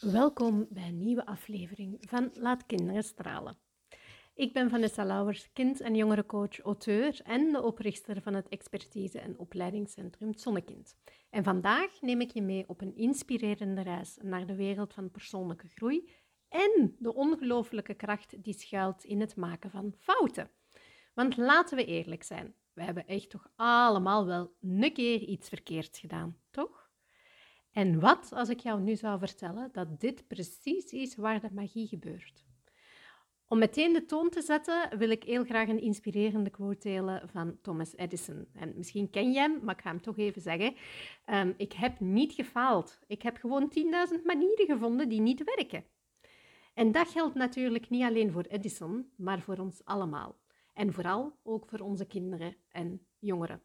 Welkom bij een nieuwe aflevering van Laat Kinderen Stralen. Ik ben Vanessa Lauwers, kind- en jongerencoach, auteur en de oprichter van het expertise- en opleidingscentrum Zonnekind. En vandaag neem ik je mee op een inspirerende reis naar de wereld van persoonlijke groei en de ongelooflijke kracht die schuilt in het maken van fouten. Want laten we eerlijk zijn, we hebben echt toch allemaal wel een keer iets verkeerds gedaan? En wat als ik jou nu zou vertellen dat dit precies is waar de magie gebeurt? Om meteen de toon te zetten, wil ik heel graag een inspirerende quote delen van Thomas Edison. En misschien ken je hem, maar ik ga hem toch even zeggen. Ehm, ik heb niet gefaald. Ik heb gewoon 10.000 manieren gevonden die niet werken. En dat geldt natuurlijk niet alleen voor Edison, maar voor ons allemaal. En vooral ook voor onze kinderen en jongeren.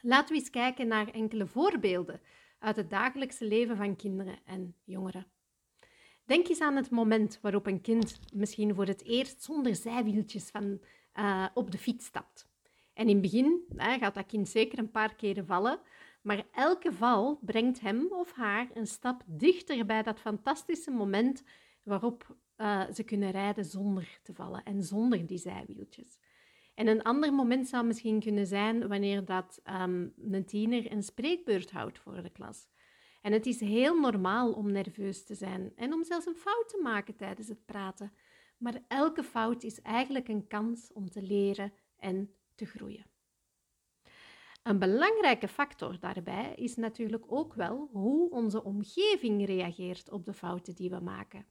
Laten we eens kijken naar enkele voorbeelden uit het dagelijkse leven van kinderen en jongeren. Denk eens aan het moment waarop een kind misschien voor het eerst zonder zijwieltjes van, uh, op de fiets stapt. En in het begin gaat dat kind zeker een paar keren vallen, maar elke val brengt hem of haar een stap dichter bij dat fantastische moment waarop uh, ze kunnen rijden zonder te vallen en zonder die zijwieltjes. En een ander moment zou misschien kunnen zijn wanneer dat, um, een tiener een spreekbeurt houdt voor de klas. En het is heel normaal om nerveus te zijn en om zelfs een fout te maken tijdens het praten. Maar elke fout is eigenlijk een kans om te leren en te groeien. Een belangrijke factor daarbij is natuurlijk ook wel hoe onze omgeving reageert op de fouten die we maken.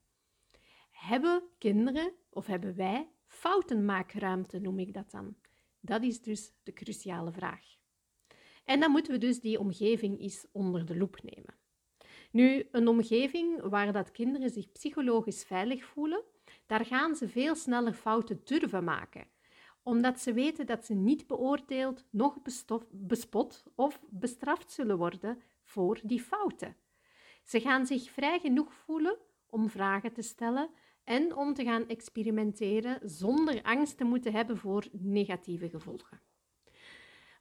Hebben kinderen of hebben wij Foutenmaakruimte noem ik dat dan. Dat is dus de cruciale vraag. En dan moeten we dus die omgeving eens onder de loep nemen. Nu, een omgeving waar dat kinderen zich psychologisch veilig voelen, daar gaan ze veel sneller fouten durven maken, omdat ze weten dat ze niet beoordeeld, nog bespot of bestraft zullen worden voor die fouten. Ze gaan zich vrij genoeg voelen om vragen te stellen en om te gaan experimenteren zonder angst te moeten hebben voor negatieve gevolgen.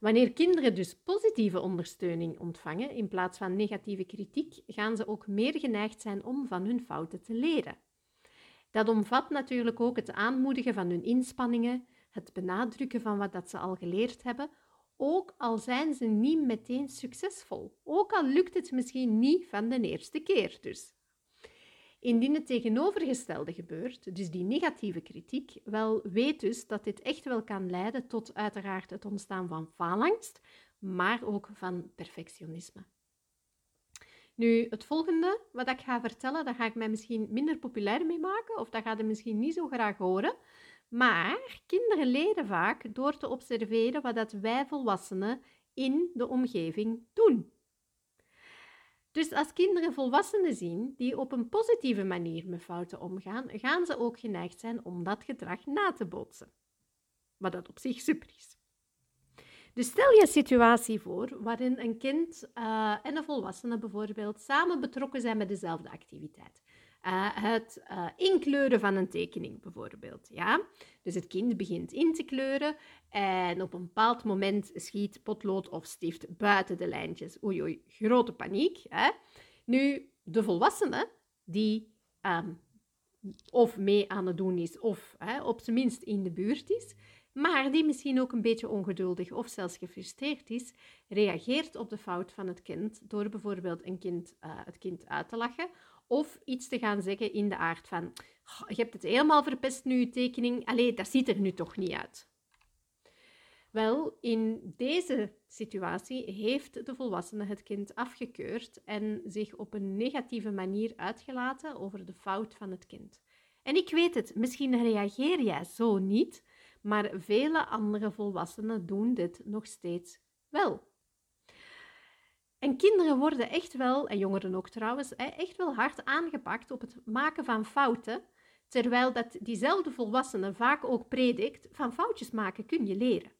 Wanneer kinderen dus positieve ondersteuning ontvangen in plaats van negatieve kritiek, gaan ze ook meer geneigd zijn om van hun fouten te leren. Dat omvat natuurlijk ook het aanmoedigen van hun inspanningen, het benadrukken van wat dat ze al geleerd hebben, ook al zijn ze niet meteen succesvol, ook al lukt het misschien niet van de eerste keer dus. Indien het tegenovergestelde gebeurt, dus die negatieve kritiek, wel weet dus dat dit echt wel kan leiden tot uiteraard het ontstaan van faalangst, maar ook van perfectionisme. Nu, het volgende wat ik ga vertellen, daar ga ik mij misschien minder populair mee maken, of dat gaat je misschien niet zo graag horen. Maar kinderen leren vaak door te observeren wat dat wij volwassenen in de omgeving doen. Dus als kinderen volwassenen zien die op een positieve manier met fouten omgaan, gaan ze ook geneigd zijn om dat gedrag na te bootsen. Wat dat op zich super is. Dus stel je een situatie voor waarin een kind uh, en een volwassene bijvoorbeeld samen betrokken zijn met dezelfde activiteit. Uh, het uh, inkleuren van een tekening bijvoorbeeld. Ja? Dus het kind begint in te kleuren en op een bepaald moment schiet potlood of stift buiten de lijntjes. Oei oei, grote paniek. Hè? Nu, de volwassene die um, of mee aan het doen is of hè, op zijn minst in de buurt is, maar die misschien ook een beetje ongeduldig of zelfs gefrustreerd is, reageert op de fout van het kind door bijvoorbeeld een kind, uh, het kind uit te lachen of iets te gaan zeggen in de aard van je hebt het helemaal verpest nu, je tekening. Allee, dat ziet er nu toch niet uit. Wel, in deze situatie heeft de volwassene het kind afgekeurd en zich op een negatieve manier uitgelaten over de fout van het kind. En ik weet het, misschien reageer jij zo niet, maar vele andere volwassenen doen dit nog steeds wel. En kinderen worden echt wel, en jongeren ook trouwens, echt wel hard aangepakt op het maken van fouten, terwijl dat diezelfde volwassene vaak ook predikt, van foutjes maken kun je leren.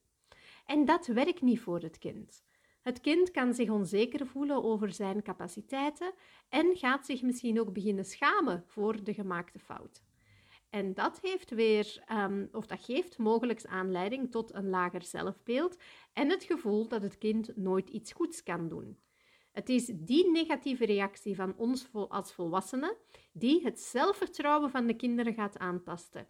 En dat werkt niet voor het kind. Het kind kan zich onzeker voelen over zijn capaciteiten en gaat zich misschien ook beginnen schamen voor de gemaakte fout. En dat heeft weer, um, of dat geeft mogelijk aanleiding tot een lager zelfbeeld en het gevoel dat het kind nooit iets goeds kan doen. Het is die negatieve reactie van ons als volwassenen die het zelfvertrouwen van de kinderen gaat aantasten.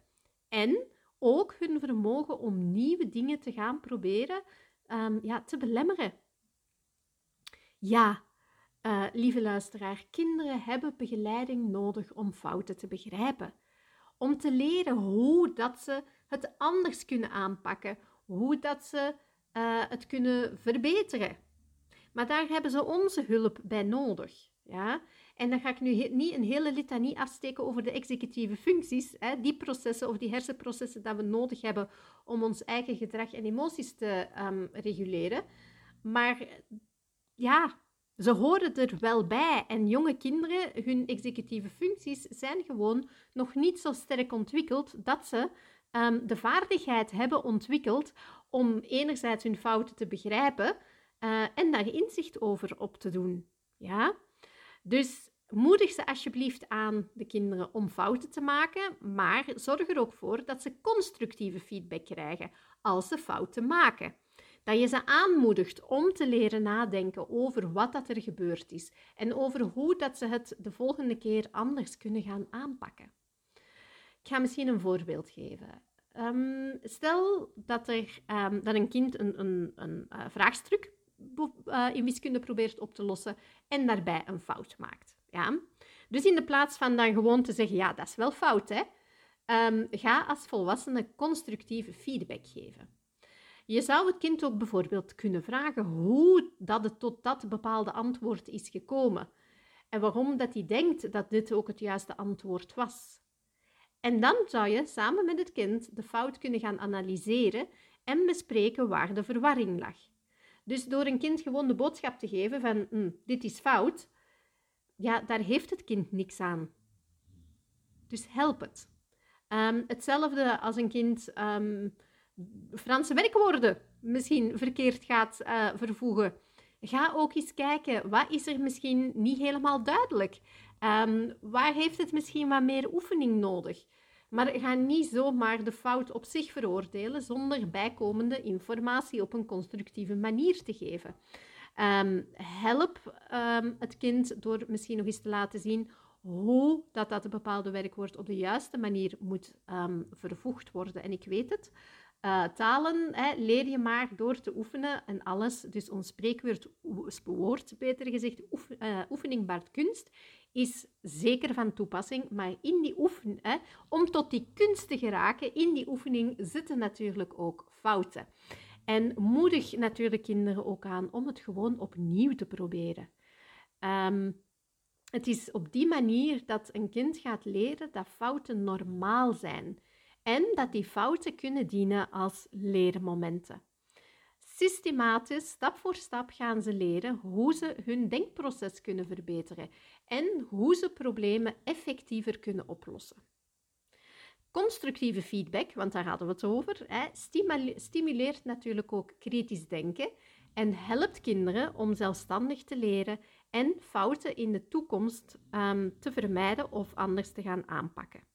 En ook hun vermogen om nieuwe dingen te gaan proberen um, ja, te belemmeren. Ja, uh, lieve luisteraar, kinderen hebben begeleiding nodig om fouten te begrijpen. Om te leren hoe dat ze het anders kunnen aanpakken, hoe dat ze uh, het kunnen verbeteren. Maar daar hebben ze onze hulp bij nodig. Ja? En dan ga ik nu niet een hele litanie afsteken over de executieve functies, hè, die processen of die hersenprocessen dat we nodig hebben om ons eigen gedrag en emoties te um, reguleren. Maar ja, ze horen er wel bij. En jonge kinderen, hun executieve functies zijn gewoon nog niet zo sterk ontwikkeld dat ze um, de vaardigheid hebben ontwikkeld om enerzijds hun fouten te begrijpen uh, en daar inzicht over op te doen. Ja? Dus moedig ze alsjeblieft aan, de kinderen, om fouten te maken, maar zorg er ook voor dat ze constructieve feedback krijgen als ze fouten maken. Dat je ze aanmoedigt om te leren nadenken over wat dat er gebeurd is en over hoe dat ze het de volgende keer anders kunnen gaan aanpakken. Ik ga misschien een voorbeeld geven. Um, stel dat, er, um, dat een kind een, een, een uh, vraagstuk in wiskunde probeert op te lossen en daarbij een fout maakt. Ja? Dus in de plaats van dan gewoon te zeggen, ja, dat is wel fout, hè? Um, ga als volwassene constructieve feedback geven. Je zou het kind ook bijvoorbeeld kunnen vragen hoe dat het tot dat bepaalde antwoord is gekomen en waarom dat hij denkt dat dit ook het juiste antwoord was. En dan zou je samen met het kind de fout kunnen gaan analyseren en bespreken waar de verwarring lag. Dus door een kind gewoon de boodschap te geven van hm, dit is fout, ja, daar heeft het kind niks aan. Dus help het. Um, hetzelfde als een kind um, Franse werkwoorden misschien verkeerd gaat uh, vervoegen. Ga ook eens kijken, wat is er misschien niet helemaal duidelijk? Um, waar heeft het misschien wat meer oefening nodig? Maar ga niet zomaar de fout op zich veroordelen zonder bijkomende informatie op een constructieve manier te geven. Um, help um, het kind door misschien nog eens te laten zien hoe dat, dat een bepaalde werkwoord op de juiste manier moet um, vervoegd worden. En ik weet het, uh, talen hè, leer je maar door te oefenen en alles. Dus ons spreekwoord, woord beter gezegd, oef, uh, oefening baart kunst, is zeker van toepassing. Maar in die oefening, hè, om tot die kunst te geraken, in die oefening zitten natuurlijk ook fouten. En moedig natuurlijk kinderen ook aan om het gewoon opnieuw te proberen. Um, het is op die manier dat een kind gaat leren dat fouten normaal zijn en dat die fouten kunnen dienen als leermomenten. Systematisch, stap voor stap gaan ze leren hoe ze hun denkproces kunnen verbeteren en hoe ze problemen effectiever kunnen oplossen. Constructieve feedback, want daar hadden we het over, hè, stimuleert natuurlijk ook kritisch denken en helpt kinderen om zelfstandig te leren en fouten in de toekomst um, te vermijden of anders te gaan aanpakken.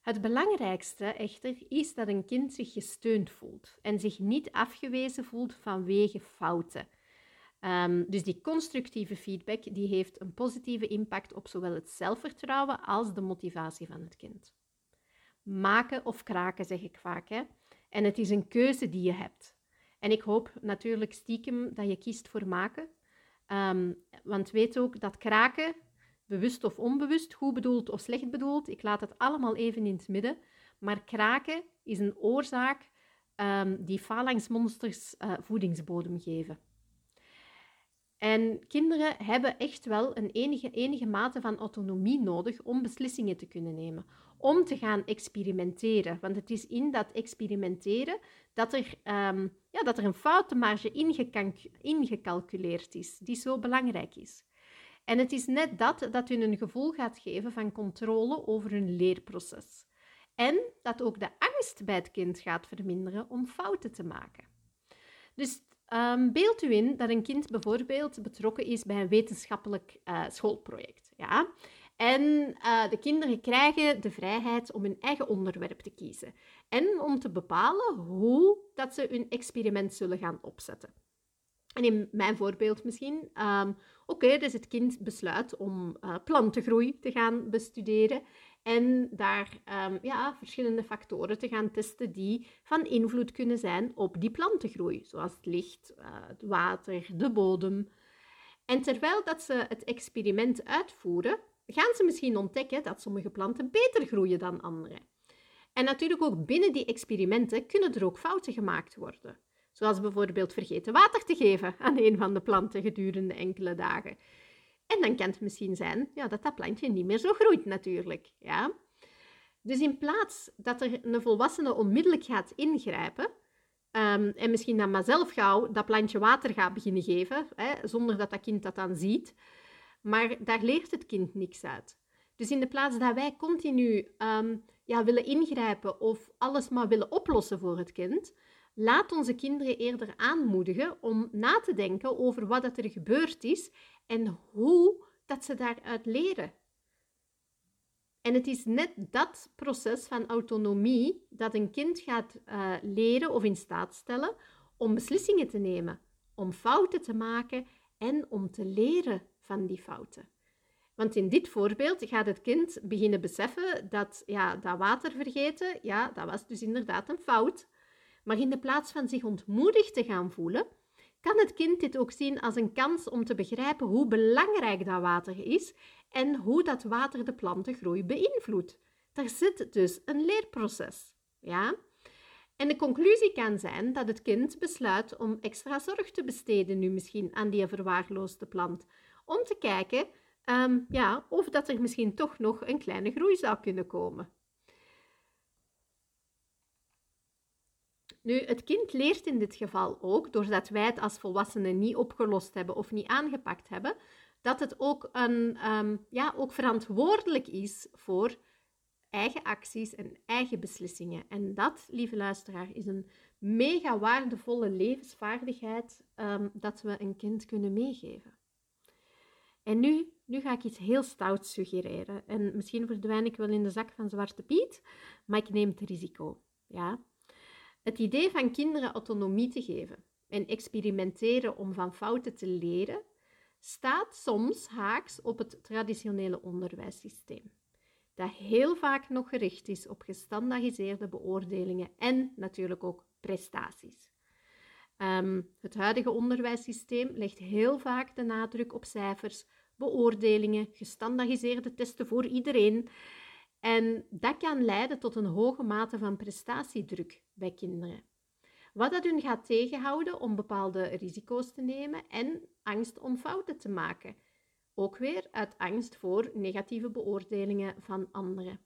Het belangrijkste echter is dat een kind zich gesteund voelt en zich niet afgewezen voelt vanwege fouten. Um, dus die constructieve feedback die heeft een positieve impact op zowel het zelfvertrouwen als de motivatie van het kind. Maken of kraken, zeg ik vaak. Hè? En het is een keuze die je hebt. En ik hoop natuurlijk stiekem dat je kiest voor maken. Um, want weet ook dat kraken bewust of onbewust, goed bedoeld of slecht bedoeld. Ik laat het allemaal even in het midden. Maar kraken is een oorzaak um, die phalanxmonsters uh, voedingsbodem geven. En kinderen hebben echt wel een enige, enige mate van autonomie nodig om beslissingen te kunnen nemen, om te gaan experimenteren. Want het is in dat experimenteren dat er, um, ja, dat er een foutenmarge ingecalculeerd is, die zo belangrijk is. En het is net dat dat hun een gevoel gaat geven van controle over hun leerproces. En dat ook de angst bij het kind gaat verminderen om fouten te maken. Dus um, beeld u in dat een kind bijvoorbeeld betrokken is bij een wetenschappelijk uh, schoolproject. Ja? En uh, de kinderen krijgen de vrijheid om hun eigen onderwerp te kiezen en om te bepalen hoe dat ze hun experiment zullen gaan opzetten. In mijn voorbeeld misschien, um, oké, dus het kind besluit om uh, plantengroei te gaan bestuderen en daar um, ja, verschillende factoren te gaan testen die van invloed kunnen zijn op die plantengroei, zoals het licht, uh, het water, de bodem. En terwijl dat ze het experiment uitvoeren, gaan ze misschien ontdekken dat sommige planten beter groeien dan andere. En natuurlijk ook binnen die experimenten kunnen er ook fouten gemaakt worden. Zoals bijvoorbeeld vergeten water te geven aan een van de planten gedurende enkele dagen. En dan kan het misschien zijn ja, dat dat plantje niet meer zo groeit natuurlijk. Ja? Dus in plaats dat er een volwassene onmiddellijk gaat ingrijpen, um, en misschien dan maar zelf gauw dat plantje water gaat beginnen geven, hè, zonder dat dat kind dat dan ziet, maar daar leert het kind niks uit. Dus in de plaats dat wij continu um, ja, willen ingrijpen of alles maar willen oplossen voor het kind, laat onze kinderen eerder aanmoedigen om na te denken over wat er gebeurd is en hoe dat ze daaruit leren. En het is net dat proces van autonomie dat een kind gaat uh, leren of in staat stellen om beslissingen te nemen, om fouten te maken en om te leren van die fouten. Want in dit voorbeeld gaat het kind beginnen beseffen dat ja, dat water vergeten, ja, dat was dus inderdaad een fout. Maar in de plaats van zich ontmoedigd te gaan voelen, kan het kind dit ook zien als een kans om te begrijpen hoe belangrijk dat water is en hoe dat water de plantengroei beïnvloedt. Daar zit dus een leerproces. Ja? En de conclusie kan zijn dat het kind besluit om extra zorg te besteden nu misschien aan die verwaarloosde plant. Om te kijken um, ja, of dat er misschien toch nog een kleine groei zou kunnen komen. Nu, het kind leert in dit geval ook, doordat wij het als volwassenen niet opgelost hebben of niet aangepakt hebben, dat het ook, een, um, ja, ook verantwoordelijk is voor eigen acties en eigen beslissingen. En dat, lieve luisteraar, is een mega waardevolle levensvaardigheid um, dat we een kind kunnen meegeven. En nu, nu ga ik iets heel stouts suggereren. En misschien verdwijn ik wel in de zak van Zwarte Piet, maar ik neem het risico. Ja? Het idee van kinderen autonomie te geven en experimenteren om van fouten te leren, staat soms haaks op het traditionele onderwijssysteem, dat heel vaak nog gericht is op gestandaardiseerde beoordelingen en natuurlijk ook prestaties. Um, het huidige onderwijssysteem legt heel vaak de nadruk op cijfers, beoordelingen, gestandaardiseerde testen voor iedereen en dat kan leiden tot een hoge mate van prestatiedruk bij kinderen. Wat dat hun gaat tegenhouden om bepaalde risico's te nemen en angst om fouten te maken. Ook weer uit angst voor negatieve beoordelingen van anderen.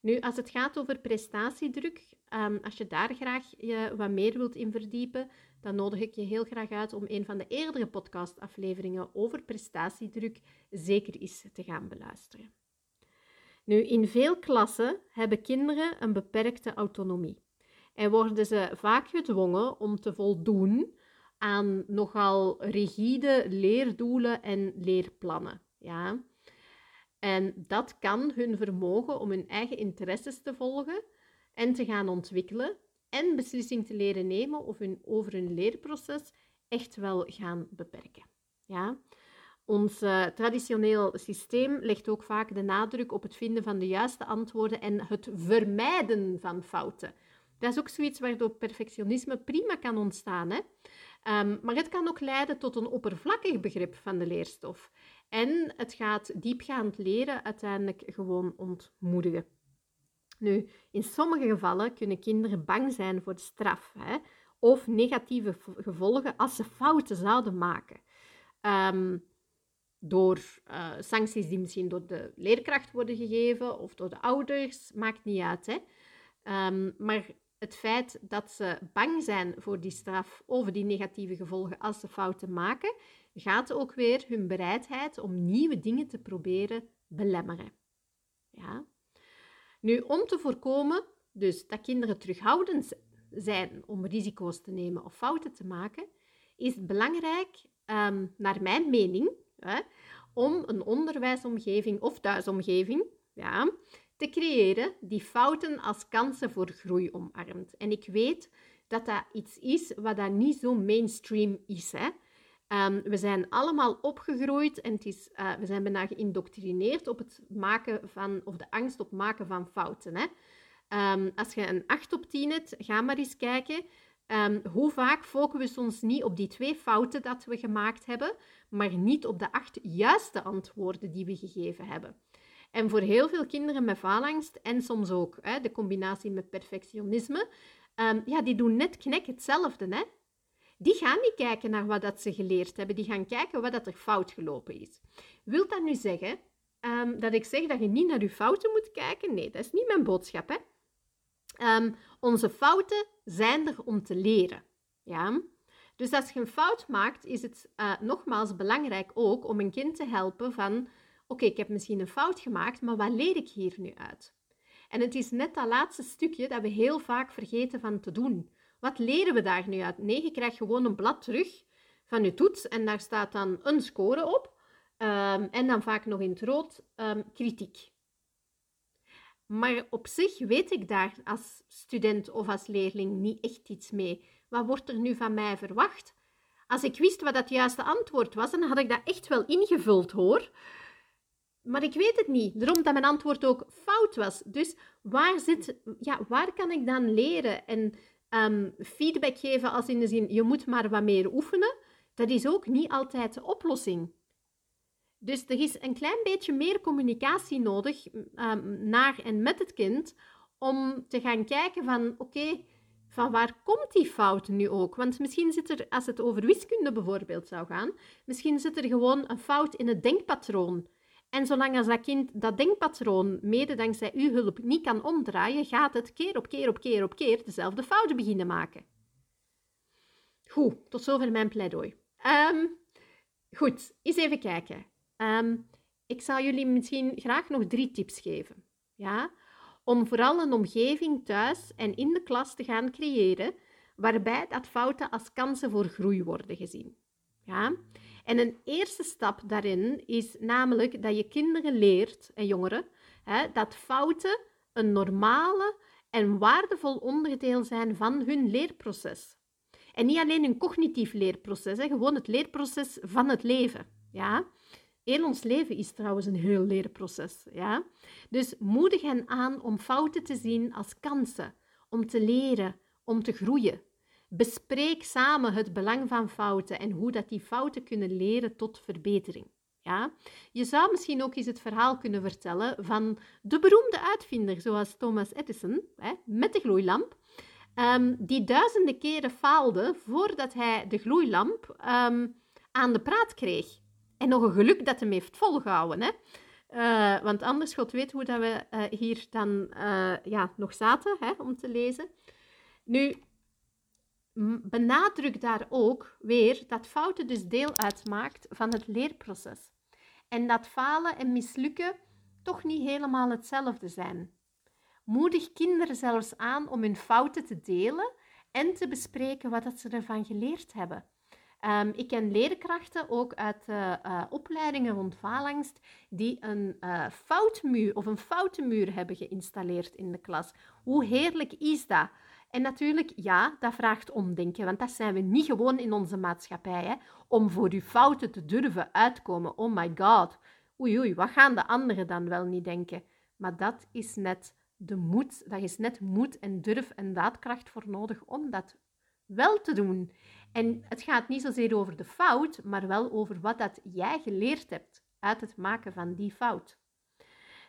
Nu, als het gaat over prestatiedruk, um, als je daar graag je wat meer wilt in verdiepen, dan nodig ik je heel graag uit om een van de eerdere podcastafleveringen over prestatiedruk zeker eens te gaan beluisteren. Nu, in veel klassen hebben kinderen een beperkte autonomie en worden ze vaak gedwongen om te voldoen aan nogal rigide leerdoelen en leerplannen. Ja? En dat kan hun vermogen om hun eigen interesses te volgen en te gaan ontwikkelen en beslissing te leren nemen of hun, over hun leerproces echt wel gaan beperken. Ja? Ons uh, traditioneel systeem legt ook vaak de nadruk op het vinden van de juiste antwoorden en het vermijden van fouten. Dat is ook zoiets waardoor perfectionisme prima kan ontstaan. Hè? Um, maar het kan ook leiden tot een oppervlakkig begrip van de leerstof. En het gaat diepgaand leren uiteindelijk gewoon ontmoedigen. Nu, in sommige gevallen kunnen kinderen bang zijn voor straf hè? of negatieve gevolgen als ze fouten zouden maken. Um, door uh, sancties die misschien door de leerkracht worden gegeven of door de ouders, maakt niet uit. Hè? Um, maar het feit dat ze bang zijn voor die straf of die negatieve gevolgen als ze fouten maken, gaat ook weer hun bereidheid om nieuwe dingen te proberen belemmeren. Ja? Nu, om te voorkomen dus dat kinderen terughoudend zijn om risico's te nemen of fouten te maken, is het belangrijk, um, naar mijn mening, om een onderwijsomgeving of thuisomgeving ja, te creëren die fouten als kansen voor groei omarmt. En ik weet dat dat iets is wat dat niet zo mainstream is. Hè? Ehm, we zijn allemaal opgegroeid en het is, uh, we zijn bijna geïndoctrineerd op het maken van, of de angst op maken van fouten. Hè? Ehm, als je een 8 op 10 hebt, ga maar eens kijken. Um, hoe vaak focussen we ons niet op die twee fouten dat we gemaakt hebben, maar niet op de acht juiste antwoorden die we gegeven hebben. En voor heel veel kinderen met faalangst en soms ook hè, de combinatie met perfectionisme, ja, die doen net knek hetzelfde. Hè? die gaan niet kijken naar wat dat ze geleerd hebben. Die gaan kijken wat dat er fout gelopen is. Wilt dat nu zeggen um, dat ik zeg dat je niet naar je fouten moet kijken? Nee, dat is niet mijn boodschap. Hè? Um, onze fouten zijn er om te leren. Ja? Dus als je een fout maakt, is het uh, nogmaals belangrijk ook om een kind te helpen van... Oké, ik heb misschien een fout gemaakt, maar wat leer ik hier nu uit? En het is net dat laatste stukje dat we heel vaak vergeten van te doen. Wat leren we daar nu uit? Nee, je krijgt gewoon een blad terug van je toets en daar staat dan een score op. Um, en dan vaak nog in het rood um, kritiek. Maar op zich weet ik daar als student of als leerling niet echt iets mee. Wat wordt er nu van mij verwacht? Als ik wist wat het juiste antwoord was, dan had ik dat echt wel ingevuld hoor. Maar ik weet het niet. Daarom dat mijn antwoord ook fout was. Dus waar, zit, ja, waar kan ik dan leren? En um, feedback geven als in de zin, je moet maar wat meer oefenen, dat is ook niet altijd de oplossing. Dus er is een klein beetje meer communicatie nodig um, naar en met het kind om te gaan kijken van, oké, van waar komt die fout nu ook? Want misschien zit er, als het over wiskunde bijvoorbeeld zou gaan, misschien zit er gewoon een fout in het denkpatroon. En zolang als dat kind dat denkpatroon, mede dankzij uw hulp, niet kan omdraaien, gaat het keer op keer op keer op keer dezelfde fouten beginnen maken. Goed, tot zover mijn pleidooi. Um, goed, eens even kijken. Um, ik zal jullie misschien graag nog drie tips geven. Ja? Om vooral een omgeving thuis en in de klas te gaan creëren waarbij dat fouten als kansen voor groei worden gezien. Ja? En een eerste stap daarin is namelijk dat je kinderen leert en jongeren hè, dat fouten een normale en waardevol onderdeel zijn van hun leerproces. En niet alleen een cognitief leerproces, hè, gewoon het leerproces van het leven. Ja? Heel ons leven is trouwens een heel leerproces. Ja? Dus moedig hen aan om fouten te zien als kansen, om te leren, om te groeien. Bespreek samen het belang van fouten en hoe dat die fouten kunnen leren tot verbetering. Ja? Je zou misschien ook eens het verhaal kunnen vertellen van de beroemde uitvinder, zoals Thomas Edison, hè, met de gloeilamp, um, die duizenden keren faalde voordat hij de gloeilamp um, aan de praat kreeg. En nog een geluk dat hem heeft volgehouden. Hè? Uh, want anders, God weet hoe dat we uh, hier dan uh, ja, nog zaten hè, om te lezen. Nu, benadruk daar ook weer dat fouten dus deel uitmaakt van het leerproces. En dat falen en mislukken toch niet helemaal hetzelfde zijn. Moedig kinderen zelfs aan om hun fouten te delen en te bespreken wat ze ervan geleerd hebben. Um, ik ken leerkrachten, ook uit uh, uh, opleidingen rond faalangst, die een uh, foutmuur of een foutenmuur hebben geïnstalleerd in de klas. Hoe heerlijk is dat? En natuurlijk, ja, dat vraagt omdenken, want dat zijn we niet gewoon in onze maatschappij. Hè? Om voor je fouten te durven uitkomen. Oh my god. Oei, oei, wat gaan de anderen dan wel niet denken? Maar dat is net de moed, dat is net moed en durf en daadkracht voor nodig om dat wel te doen. En het gaat niet zozeer over de fout, maar wel over wat dat jij geleerd hebt uit het maken van die fout.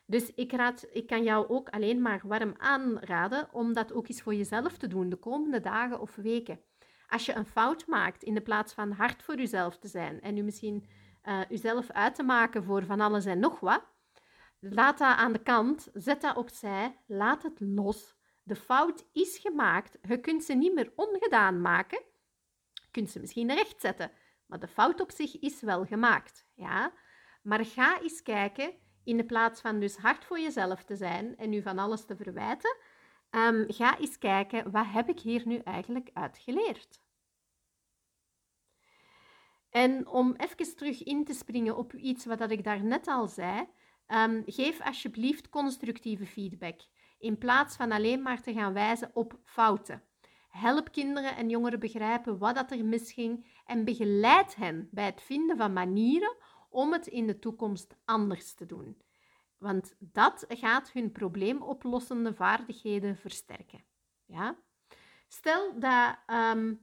Dus ik, raad, ik kan jou ook alleen maar warm aanraden om dat ook eens voor jezelf te doen de komende dagen of weken. Als je een fout maakt, in de plaats van hard voor jezelf te zijn en u misschien uh, uzelf uit te maken voor van alles en nog wat, laat dat aan de kant, zet dat opzij, laat het los. De fout is gemaakt. Je kunt ze niet meer ongedaan maken. Je kunt ze misschien rechtzetten, maar de fout op zich is wel gemaakt. Ja? Maar ga eens kijken in de plaats van dus hard voor jezelf te zijn en nu van alles te verwijten, um, ga eens kijken, wat heb ik hier nu eigenlijk uitgeleerd? En om even terug in te springen op iets wat ik daarnet al zei, um, geef alsjeblieft constructieve feedback, in plaats van alleen maar te gaan wijzen op fouten. Help kinderen en jongeren begrijpen wat dat er misging en begeleid hen bij het vinden van manieren om het in de toekomst anders te doen. Want dat gaat hun probleemoplossende vaardigheden versterken. Ja? Stel dat ehm,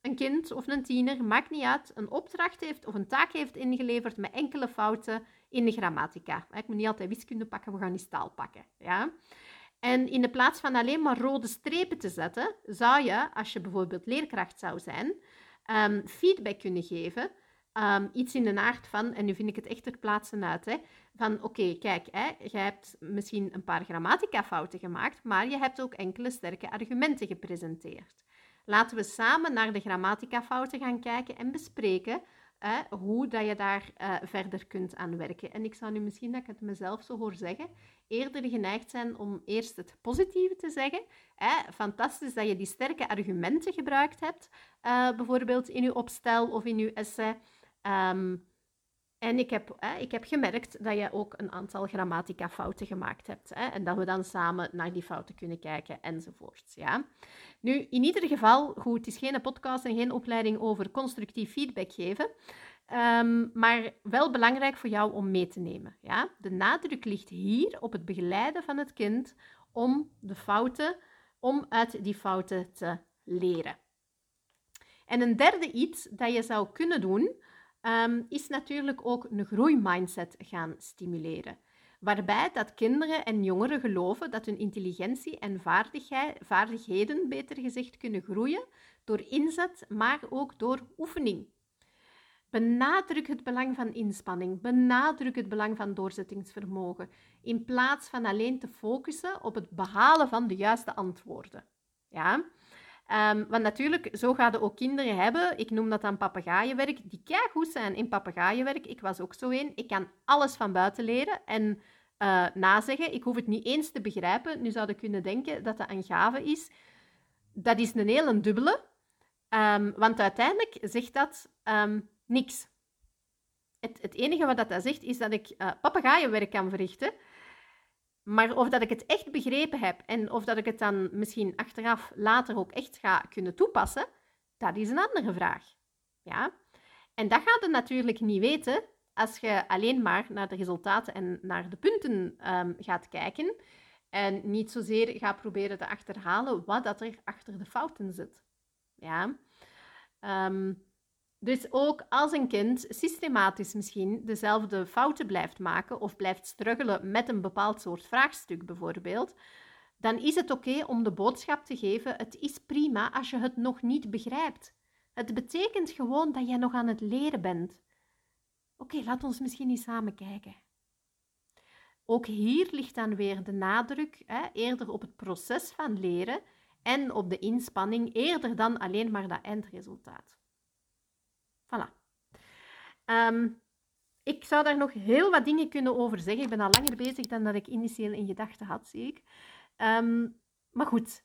een kind of een tiener, maakt niet uit, een opdracht heeft of een taak heeft ingeleverd met enkele fouten in de grammatica. Ik moet niet altijd wiskunde pakken, we gaan die taal pakken. Ja? En in de plaats van alleen maar rode strepen te zetten, zou je, als je bijvoorbeeld leerkracht zou zijn, um, feedback kunnen geven. Um, iets in de aard van, en nu vind ik het echt ter plaatse uit, hè, van oké, kijk, hè, je hebt misschien een paar grammatica-fouten gemaakt, maar je hebt ook enkele sterke argumenten gepresenteerd. Laten we samen naar de grammatica-fouten gaan kijken en bespreken hoe dat je daar uh, verder kunt aan werken. En ik zou nu misschien, dat ik het mezelf zo hoor zeggen, eerder geneigd zijn om eerst het positieve te zeggen. Fantastisch dat je die sterke argumenten gebruikt hebt, uh, bijvoorbeeld in je opstel of in je essay. Um, en ik heb, ik heb gemerkt dat je ook een aantal grammatica-fouten gemaakt hebt. Hè, en dat we dan samen naar die fouten kunnen kijken enzovoort. Ja. Nu, in ieder geval, goed, het is geen podcast en geen opleiding over constructief feedback geven. Um, maar wel belangrijk voor jou om mee te nemen. Ja? De nadruk ligt hier op het begeleiden van het kind om de fouten, om uit die fouten te leren. En een derde iets dat je zou kunnen doen, um, is natuurlijk ook een groeimindset gaan stimuleren. Waarbij dat kinderen en jongeren geloven dat hun intelligentie en vaardigheden, beter gezegd, kunnen groeien door inzet, maar ook door oefening. Benadruk het belang van inspanning, benadruk het belang van doorzettingsvermogen, in plaats van alleen te focussen op het behalen van de juiste antwoorden. Ja? Um, want natuurlijk, zo gaan er ook kinderen hebben. Ik noem dat dan papegaaienwerk, die goed zijn in papegaaienwerk. Ik was ook zo een. Ik kan alles van buiten leren en uh, nazeggen. Ik hoef het niet eens te begrijpen. Nu zou je kunnen denken dat dat een gave is. Dat is een hele dubbele. Um, want uiteindelijk zegt dat um, niks. Het, het, enige wat dat zegt, is dat ik uh, papegaaienwerk kan verrichten. Maar of dat ik het echt begrepen heb en of dat ik het dan misschien achteraf later ook echt ga kunnen toepassen, dat is een andere vraag. Ja? En dat gaat je natuurlijk niet weten als je alleen maar naar de resultaten en naar de punten um, gaat kijken en niet zozeer gaat proberen te achterhalen wat dat er achter de fouten zit. Ja? Um, dus ook als een kind systematisch misschien dezelfde fouten blijft maken of blijft struggelen met een bepaald soort vraagstuk bijvoorbeeld, dan is het oké om de boodschap te geven: het is prima als je het nog niet begrijpt. Het betekent gewoon dat jij nog aan het leren bent. Oké, laat ons misschien eens samen kijken. Ook hier ligt dan weer de nadruk hè, eerder op het proces van leren en op de inspanning, eerder dan alleen maar dat eindresultaat. Voilà. Ehm, ik zou daar nog heel wat dingen kunnen over zeggen. Ik ben al langer bezig dan dat ik initieel in gedachten had, zie ik. Ehm, maar goed,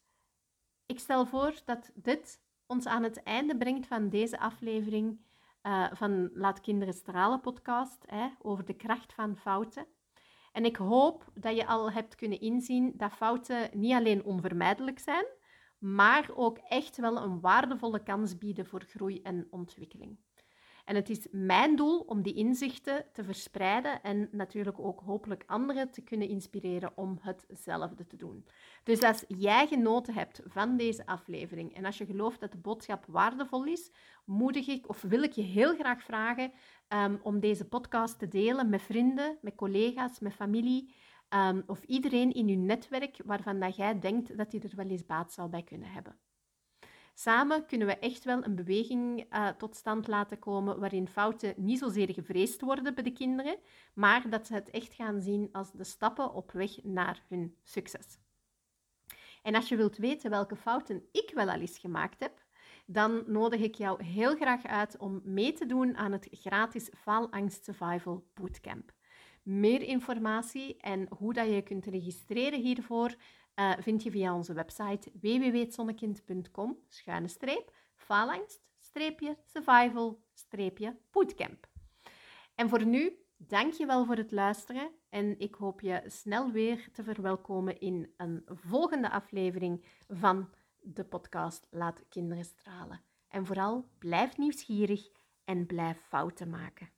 ik stel voor dat dit ons aan het einde brengt van deze aflevering uh, van Laat Kinderen Stralen podcast hè, over de kracht van fouten. En ik hoop dat je al hebt kunnen inzien dat fouten niet alleen onvermijdelijk zijn, maar ook echt wel een waardevolle kans bieden voor groei en ontwikkeling. En het is mijn doel om die inzichten te verspreiden en natuurlijk ook hopelijk anderen te kunnen inspireren om hetzelfde te doen. Dus als jij genoten hebt van deze aflevering en als je gelooft dat de boodschap waardevol is, moedig ik of wil ik je heel graag vragen um, om deze podcast te delen met vrienden, met collega's, met familie. Um, of iedereen in je netwerk waarvan dat jij denkt dat hij er wel eens baat zou bij kunnen hebben. Samen kunnen we echt wel een beweging uh, tot stand laten komen waarin fouten niet zozeer gevreesd worden bij de kinderen, maar dat ze het echt gaan zien als de stappen op weg naar hun succes. En als je wilt weten welke fouten ik wel al eens gemaakt heb, dan nodig ik jou heel graag uit om mee te doen aan het gratis Faalangst Survival Bootcamp. Meer informatie en hoe dat je kunt registreren hiervoor uh, vind je via onze website www.zonnekind.com schuine streep faalangst streepje survival streepje bootcamp. En voor nu, dank je wel voor het luisteren en ik hoop je snel weer te verwelkomen in een volgende aflevering van de podcast Laat Kinderen Stralen. En vooral blijf nieuwsgierig en blijf fouten maken.